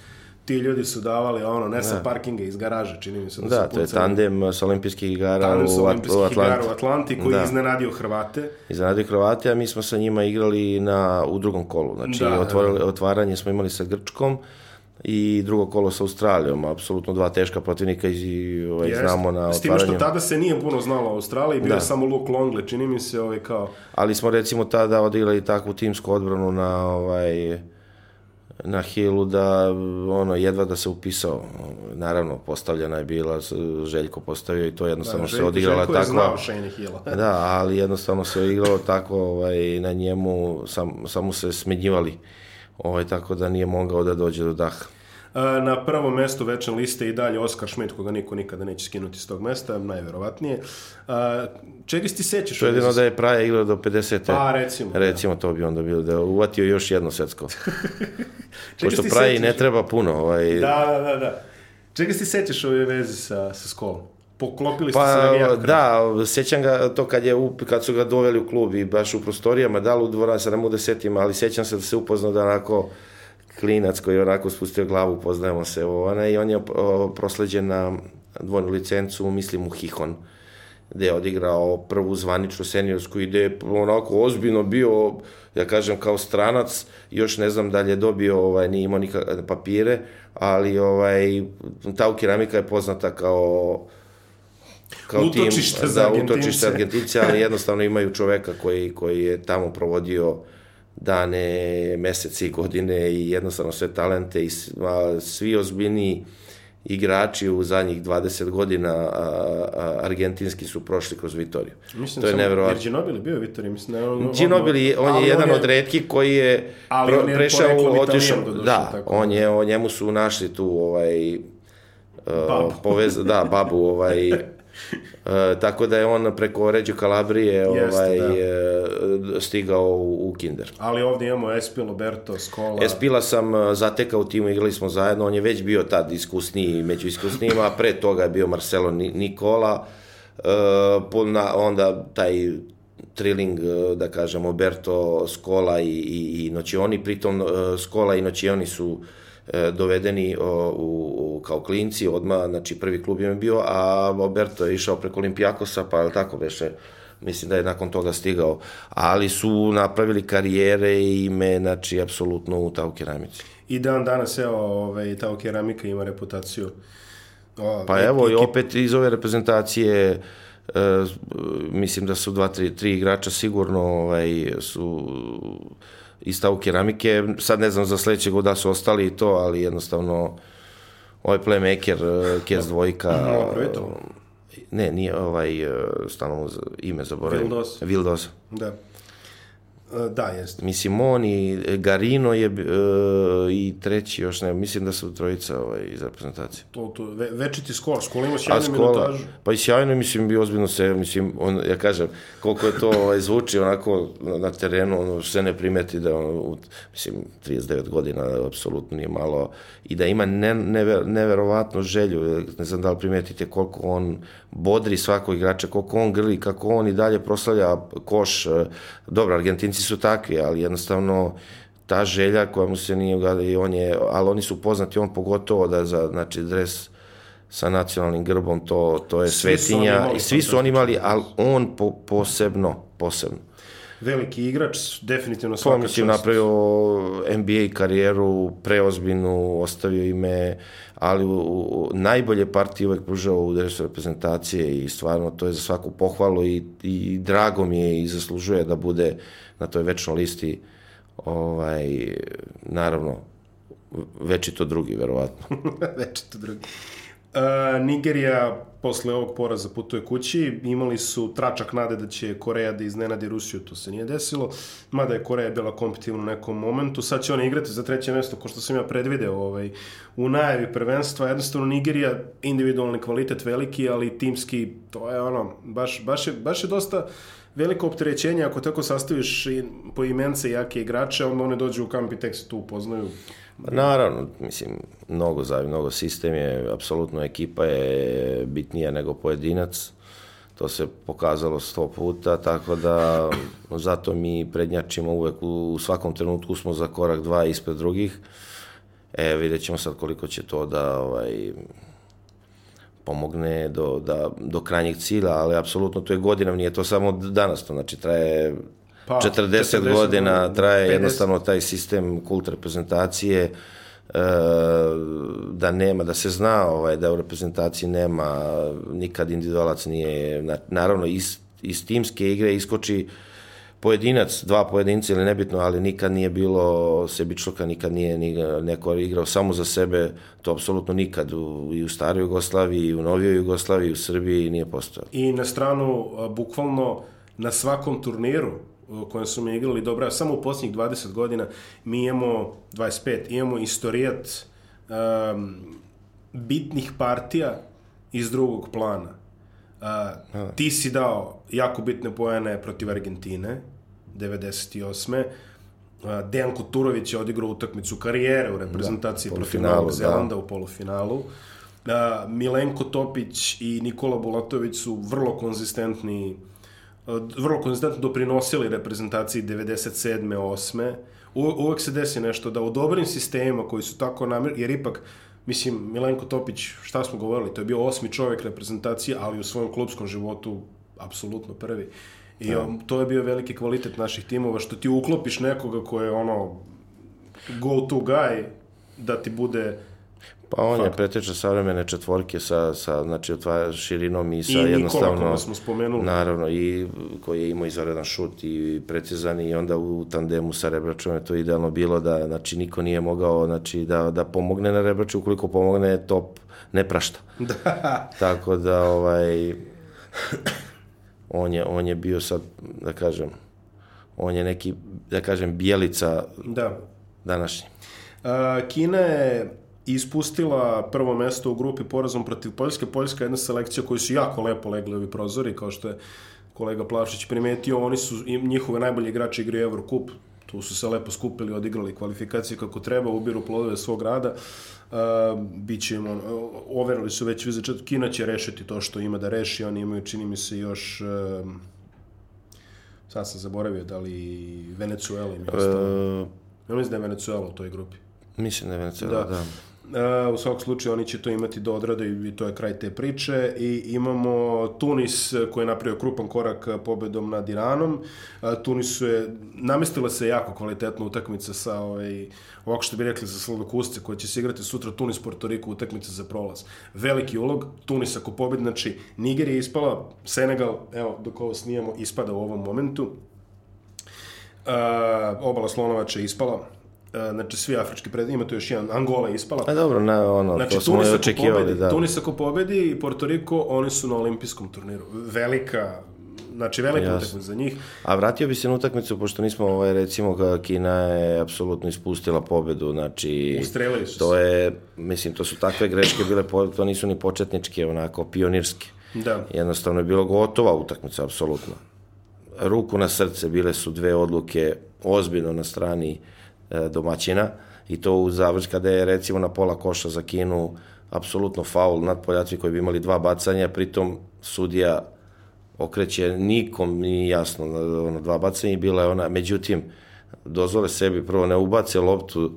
Ti ljudi su davali ono, ne sa parkinga iz garaže, čini mi se da, Da, su to je pucali. tandem sa olimpijskih igara Tandem u, olimpijskih u igara Atlanti. u Atlanti koji Da. je iznenadio Hrvate. Iznenadio Hrvate, a mi smo sa njima igrali na, u drugom kolu. Znači, Da, da, otvorili, otvaranje smo imali sa Grčkom i drugo kolo sa Australijom. Apsolutno dva teška protivnika i ovaj, Jeste. znamo na S time što otvaranju. tada se nije puno znalo o Australiji, bio je Da. samo Luke Longley, čini mi se ovaj kao... Ali smo recimo tada odigrali takvu timsku odbranu na ovaj na Hillu da ono jedva da se upisao. Naravno, postavljena je bila, Željko postavio i to jednostavno se Željko- odigrala Željko Shane Hilla. (laughs) Da, ali jednostavno se igralo tako ovaj, na njemu, sam, samo se smenjivali, ovaj, tako da nije mogao da dođe do daha. E, Na prvom mestu večne liste i dalje Oskar Schmidt, koga niko nikada neće skinuti s tog mesta, najverovatnije. E, Čega si ti sećaš? Jedino da je Praja igrao do 50. Pa, recimo, da. Recimo, to bi onda bilo da je uvatio još jedno svetsko. (laughs) (laughs) Pošto Praji ne treba puno. Ovaj, Da, da, da, da. Čega si ti sećaš u ovoj vezi sa, sa skolom? Poklopili ste se Pa navijačima. da, sjećam ga to kad, je, kad su ga doveli u klub i baš u prostorijama, da li u dvorani, sad ne mogu da setim, ali sjećam se da se upoznao da onako klinac koji je onako spustio glavu, poznajemo se, ona, i on je prosleđen na dvojnu licencu, mislim u Hihon, gde je odigrao prvu zvaničnu seniorsku i gde je onako ozbiljno bio, ja kažem, kao stranac, još ne znam da li je dobio, ovaj, nije imao nikakve papire, ali ovaj, ta keramika je poznata kao kao Utočište tim, za da, utočište Argentince, ali jednostavno imaju čoveka koji, koji je tamo provodio dane, mesece i godine i jednostavno sve talente i svi ozbiljniji igrači u zadnjih 20 godina a, a, argentinski su prošli kroz Vitoriju. Mislim to je neverovatno. Jer Ginobili bio Vitori, mislim da je on... Ginobili, on je jedan od retkih koji je, pro- on je prešao, otišao, da, tako on je, o njemu su našli tu ovaj, Babu. uh, povez, da, babu, ovaj, (laughs) uh, (laughs) tako da je on preko Ređe Kalabrije ovaj, da. uh, stigao u, u Kinder. Ali ovdje imamo Espi, Roberto, Skola. Espila sam uh, zatekao u timu, igrali smo zajedno, on je već bio tad iskusniji među iskusnijima, a (laughs) pre toga je bio Marcelo Ni- Nikola, po- na- onda taj triling, uh, da kažemo, Berto, Skola i, i, i Nocioni, pritom uh, Skola i Nocioni su uh, dovedeni uh, u, u, kao klinci, odmah, znači prvi klub im je bio, a Roberto je išao preko Olimpijakosa, pa je tako beše, mislim da je nakon toga stigao, ali su napravili karijere i ime, znači, apsolutno u tau keramici. I dan danas, evo, ovaj, ta keramika ima reputaciju. O, Pa e- evo, i opet iz ove reprezentacije, e, mislim da su dva, tri, tri igrača sigurno ovaj, su iz tau keramike. Sad ne znam za sledećeg da su ostali i to, ali jednostavno ovaj playmaker, e, Kes dvojka, Dobro je to. ne, nije ovaj, e, mu za- ime zaboravim. Vildos. Vildos. Da. E, Da, jeste. Mislim, on i Garino je, e, i treći još ne, mislim da su trojica ovaj, iz reprezentacije. To, to, ve, večiti skor. Skola ima sjajnu skola, minutažu. pa i sjajno, mislim, bi ozbiljno se, mislim, on, ja kažem, koliko je to ovaj, zvuči onako na, terenu, ono, sve ne primeti da, ono, mislim, 39 godina, apsolutno nije malo, i da ima ne, never, neverovatnu želju, ne znam da li primetite koliko on bodri svakog igrača, koliko on grli, kako on i dalje proslavlja koš, e, dobro, Argentinci su takvi, ali jednostavno, ta želja koja mu se nije ugada i on je, ali oni su poznati, on pogotovo da za, znači, dres sa nacionalnim grbom, to, to je Svi svetinja imali i svi su oni imali, ali on po, posebno, posebno. Veliki igrač, definitivno svaka mislim, čast. napravio NBA karijeru, preozbiljnu, ostavio ime, ali u, u, najbolje partije uvek pružao u dresu reprezentacije i stvarno to je za svaku pohvalu i, i drago mi je i zaslužuje da bude na toj večnoj listi ovaj, naravno večito drugi, verovatno. (laughs) Večito drugi. Uh, Nigerija posle ovog poraza putuje kući, imali su tračak nade da će Koreja da iznenadi Rusiju, to se nije desilo, mada je Koreja bila kompetitivna u nekom momentu, sad će oni igrati za treće mesto, ko što sam ja predvideo ovaj, u najavi prvenstva, jednostavno Nigerija, individualni kvalitet veliki, ali timski, to je ono, baš, baš, je, baš je dosta veliko opterećenje, ako tako sastaviš po imence jake igrače, onda one dođu u kamp i tek se tu upoznaju. Pa Naravno, mislim, mnogo zavi, mnogo sistem je, apsolutno ekipa je bitnija nego pojedinac. To se pokazalo sto puta, tako da zato mi prednjačimo uvek u, svakom trenutku smo za korak dva ispred drugih. E, vidjet ćemo sad koliko će to da ovaj, pomogne do, da, do krajnjeg cilja, ali apsolutno to je godina, nije to samo danas, to znači traje pa, 40, 40 godina, traje 50. jednostavno taj sistem kult reprezentacije, da nema, da se zna ovaj, da u reprezentaciji nema nikad individualac nije, naravno iz, iz timske igre iskoči pojedinac, dva pojedinca ili nebitno, ali nikad nije bilo sebičluka, nikad nije ni neko igrao samo za sebe, to apsolutno nikad u, i u staroj Jugoslaviji, i u novijoj Jugoslaviji, u Srbiji nije postojalo. I na stranu, bukvalno, na svakom turniru kojem su mi igrali dobro, samo u posljednjih 20 godina mi imamo, 25, imamo istorijat um, bitnih partija iz drugog plana. Uh, ti si dao jako bitne pojene protiv Argentine, 98. Uh, Dejan Kuturović je odigrao utakmicu karijere u reprezentaciji da, protiv Novog Zelanda da. u polufinalu. Uh, Milenko Topić i Nikola Bulatović su vrlo konzistentni vrlo konzistentno doprinosili reprezentaciji 97. 8. U, uvek se desi nešto da u dobrim sistemima koji su tako namir, jer ipak Mislim, Milenko Topić, šta smo govorili, to je bio osmi čovjek reprezentacije, ali u svojom klubskom životu apsolutno prvi. I. Da. to je bio veliki kvalitet naših timova, što ti uklopiš nekoga ko je ono go to guy, da ti bude Pa on Fakt. je preteča savremene četvorke sa, sa znači, širinom i sa I jednostavno... I smo spomenuli. Naravno, i koji je imao izvaredan šut i precizan i onda u tandemu sa Rebračom je to idealno bilo da znači, niko nije mogao znači, da, da pomogne na Rebraču, ukoliko pomogne top ne prašta. (laughs) Da. Tako da, ovaj, on je, on je bio sad, da kažem, on je neki, da kažem, bijelica da. današnji. Uh, Kina je ispustila prvo mesto u grupi porazom protiv Poljske. Poljska je jedna selekcija koju su jako lepo legli ovi prozori, kao što je kolega Plavšić primetio, oni su, njihove najbolji igrači igraju Eurocup, tu su se lepo skupili, odigrali kvalifikacije kako treba, ubiru plodove svog rada. Uh, biće im, on, overili su već vize četvrtu, Kina će rešiti to što ima da reši, oni imaju, čini mi se, još uh, sad sam zaboravio da li Venecuela im je ostalo. Uh, ja mislim da je Venecuela u toj grupi. Mislim da je Venecuela, da. da. Uh, u svakom slučaju oni će to imati do odrade i to je kraj te priče i imamo Tunis koji je napravio krupan korak pobedom nad Iranom. Uh, Tunisu je namestila se jako kvalitetna utakmica sa ovaj, ovako što bi rekli za sladokusce koji će se igrati sutra Tunis Porto Riko utakmica za prolaz. Veliki ulog, Tunis ako pobedi, znači Niger je ispala, Senegal, evo dok ovo snijemo, ispada u ovom momentu. Uh, obala Slonovača je ispala, E, znači svi afrički pred ima tu još jedan Angola je ispala. A dobro, na ono, znači, to smo očekivali, pobedi, da. Tunis ako pobedi i Porto Riko, oni su na olimpijskom turniru. Velika Znači, velika utakmica za njih. A vratio bi se na utakmicu, pošto nismo, ovaj, recimo, Kina je apsolutno ispustila pobedu, znači... Ustrelili su To je, mislim, to su takve greške bile, to nisu ni početničke, onako, pionirske. Da. Jednostavno je bilo gotova utakmica, apsolutno. Ruku na srce, bile su dve odluke ozbiljno na strani E, domaćina. I to u završ kada je recimo na pola koša za Kinu apsolutno faul nad Poljaci koji bi imali dva bacanja, pritom sudija okreće nikom ni jasno ono, dva bacanja i bila je ona, međutim dozvole sebi prvo ne ubace loptu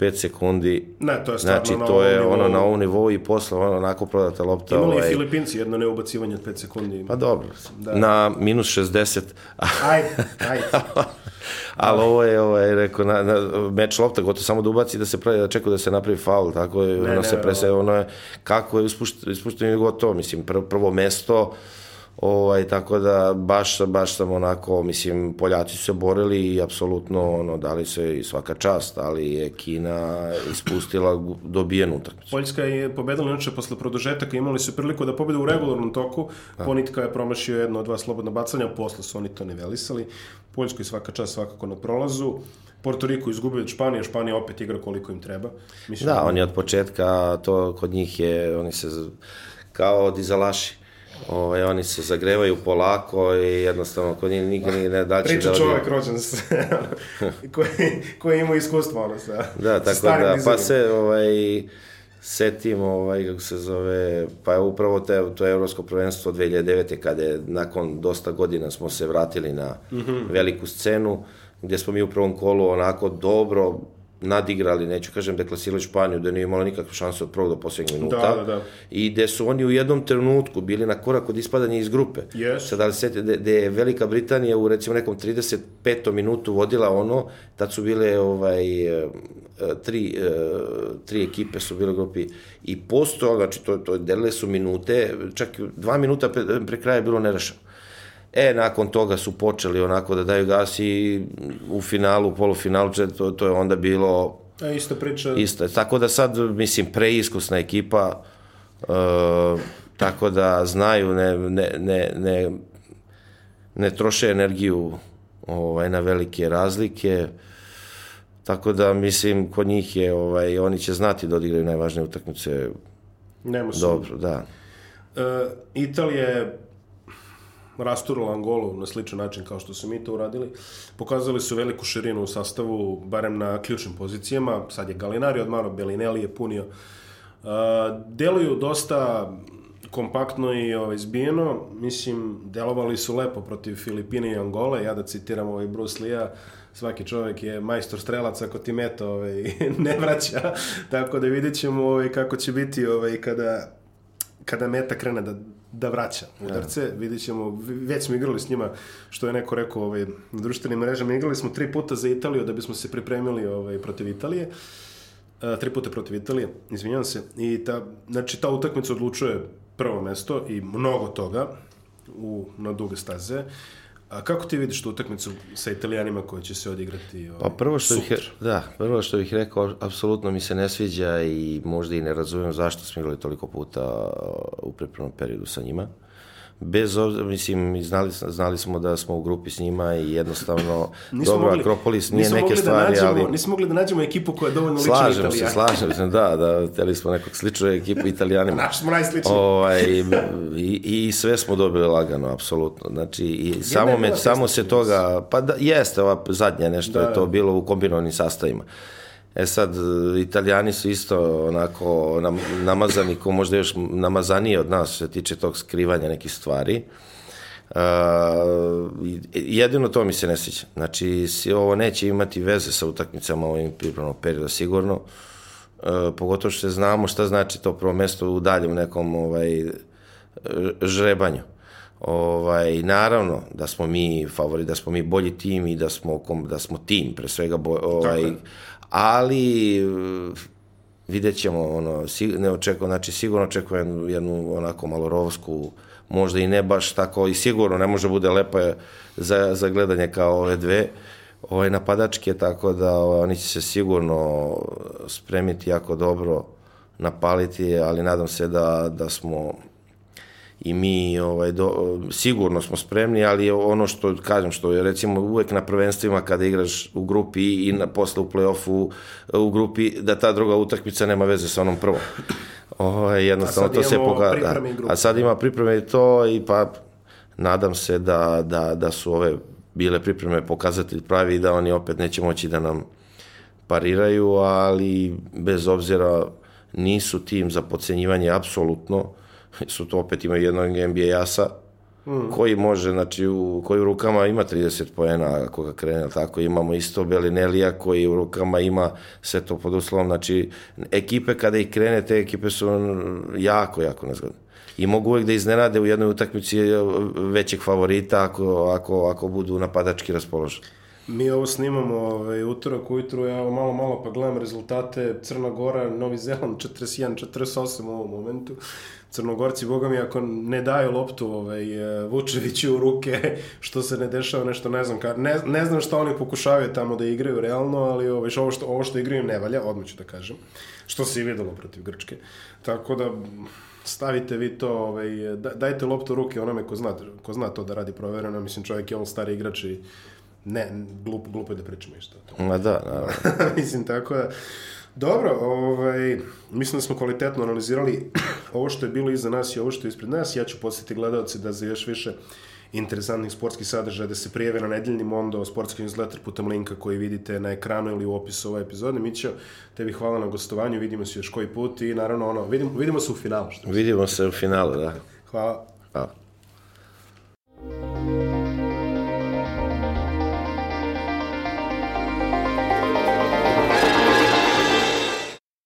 5 sekundi. Ne, to je znači, to je ono na ovom nivou i posle ono onako prodata lopta. Imali ovaj... i Filipinci jedno neubacivanje od 5 sekundi. Pa dobro, da. na minus 60. ajde, ajde. (laughs) Ali ovo je, ovo je, rekao, na, na, meč lopta, gotovo samo da ubaci da se pravi, da čeka da se napravi faul, tako je, ne, ono ne, se prese, ono je, kako je ispušteno gotovo, mislim, prvo, prvo mesto, Ovaj, tako da baš, baš sam onako, mislim, Poljaci su se borili i apsolutno ono, dali se i svaka čast, ali je Kina ispustila dobijenu utakmicu. Poljska je pobedila inače posle produžetaka, imali su priliku da pobede u regularnom toku, da. Ponitka je promašio jedno od dva slobodna bacanja, posle su oni to nivelisali. Poljskoj svaka čast svakako na prolazu. Porto Riko izgubio od Španije, Španija opet igra koliko im treba. Mislim, da, oni od početka, to kod njih je, oni se kao dizalaši Ovaj, oni se zagrevaju polako i jednostavno kod njih nikad ne daće Priča da... Priča čovjek rođen s, (laughs) koji, koji ima iskustvo ono sa, da, tako da, pa se ovaj, setim, ovaj, kako se zove, pa je upravo te, to je Evropsko prvenstvo 2009. kada je nakon dosta godina smo se vratili na mm -hmm. veliku scenu, gdje smo mi u prvom kolu onako dobro nadigrali, neću kažem deklasirali Španiju, da nije imala nikakvu šansu od prvog do posljednjeg minuta. Da, da, da. I gde su oni u jednom trenutku bili na korak od ispadanja iz grupe. Yes. Sad, da li se, gde je Velika Britanija u recimo nekom 35. minutu vodila ono, tad su bile ovaj, e, tri, e, tri ekipe su bile u grupi i posto, znači to, to delile su minute, čak dva minuta pre, pre kraja je bilo nerešeno. E, nakon toga su počeli onako da daju gas i u finalu, u polufinalu, to, to je onda bilo E, isto priča. isto. Tako da sad, mislim, preiskusna ekipa, uh, tako da znaju, ne, ne, ne, ne, ne troše energiju ovaj, na velike razlike, tako da, mislim, kod njih je, ovaj, oni će znati da odigraju najvažnije utakmice Nema dobro, da. E, Italija je rasturila Angolu na sličan način kao što su mi to uradili. Pokazali su veliku širinu u sastavu, barem na ključnim pozicijama. Sad je Galinari odmano, Bellinelli je punio. E, deluju dosta kompaktno i ovaj, zbijeno. Mislim, delovali su lepo protiv Filipine i Angole. Ja da citiram ovaj Bruce Lee-a, svaki čovjek je majstor strelac ako ti meta ovaj, (laughs) ne vraća. Tako da vidjet ćemo ovaj, kako će biti ovaj, kada, kada meta krene da, da vraća udarce. Ja. Vidjet ćemo, već smo igrali s njima, što je neko rekao ovaj, na društvenim mrežama, igrali smo tri puta za Italiju da bismo se pripremili ovaj, protiv Italije. Uh, tri puta protiv Italije, izvinjam se. I ta, znači, ta utakmica odlučuje prvo mesto i mnogo toga u, na duge staze. A kako ti vidiš tu utakmicu sa Italijanima koji će se odigrati ovaj, Pa prvo što bih, da, prvo što bih rekao, apsolutno mi se ne sviđa i možda i ne razumem zašto smo igrali toliko puta u pripremnom periodu sa njima. Bez obzira, mislim, znali, znali smo da smo u grupi s njima i jednostavno, (laughs) Nismo dobro, mogli- Akropolis nije neke da stvari, nađemo, ali... Nismo mogli da nađemo ekipu koja je dovoljno lična Slažem se, slažem se, da, da, hteli smo nekog sličnu ekipu italijanima. (laughs) Naš smo najsličniji. Ovaj, i, I sve smo dobili lagano, apsolutno. Znači, i samo, je me, samo se toga, pa da, jeste ova zadnja nešto Da, je to bilo u kombinovanim sastavima. E sad, italijani su isto onako nam, namazani, ko možda još namazaniji od nas, što se tiče tog skrivanja nekih stvari. Uh, jedino to mi se ne sviđa. Znači, ovo neće imati veze sa utakmicama ovim pripremnog perioda, sigurno. Uh, pogotovo što znamo šta znači to prvo mesto u daljem nekom ovaj, žrebanju. Ovaj, naravno da smo mi favori, da smo mi bolji tim i da smo, da smo tim, pre svega, bo, ovaj, je. Ali vidjet ćemo, ono, ne očekujem, znači sigurno očekujem jednu onako malo rovsku, možda i ne baš tako, i sigurno ne može bude lepa za, za gledanje kao ove dve, ovaj napadačke, tako da ovaj, oni će se sigurno spremiti jako dobro, napaliti, ali nadam se da, da smo i mi ovaj do, sigurno smo spremni, ali ono što kažem što je recimo uvek na prvenstvima kada igraš u grupi i na posle u plej-ofu u grupi da ta druga utakmica nema veze sa onom prvom. Ovaj jednostavno to se da, grupu. a sad ima pripreme i to i pa nadam se da, da, da su ove bile pripreme pokazatelj pravi i da oni opet neće moći da nam pariraju, ali bez obzira nisu tim za pocenjivanje apsolutno, (laughs) su to opet imaju jednog NBA asa, mm. koji može, znači, u, koji u rukama ima 30 poena ako ga krene, tako imamo isto Belinelija koji u rukama ima sve to pod uslovom, znači, ekipe kada ih krene, te ekipe su jako, jako nezgodne. I mogu uvek da iznenade u jednoj utakmici većeg favorita ako, ako, ako budu napadački raspoloženi. Mi ovo snimamo ovaj, utorak ujutru, ja malo, malo pa gledam rezultate Crna Gora, Novi Zeland 41-48 u ovom momentu. Crnogorci, boga mi, ako ne daju loptu ovaj, eh, Vučeviću u ruke, (laughs) što se ne dešava, nešto ne znam, ka, ne, ne znam šta oni pokušavaju tamo da igraju realno, ali ovaj, ovo, što, ovo što igraju ne valja, odmah ću da kažem, što se i videlo protiv Grčke. Tako da, stavite vi to, ovaj, da- dajte loptu ruke onome ko zna, ko zna to da radi provereno, mislim čovjek je on stari igrač i ne, glup, glupo je da pričamo isto o tome. Ma da, naravno. (laughs) mislim, tako da... Dobro, ovaj, mislim da smo kvalitetno analizirali ovo što je bilo iza nas i ovo što je ispred nas. Ja ću posjetiti gledalci da za još više interesantnih sportskih sadržaja da se prijeve na nedeljni Mondo sportski newsletter putem linka koji vidite na ekranu ili u opisu ove epizode. Mićo, tebi hvala na gostovanju, vidimo se još koji put i naravno ono, vidimo, vidimo se u finalu. Što? Vidimo se u finalu, da. Hvala. Hvala.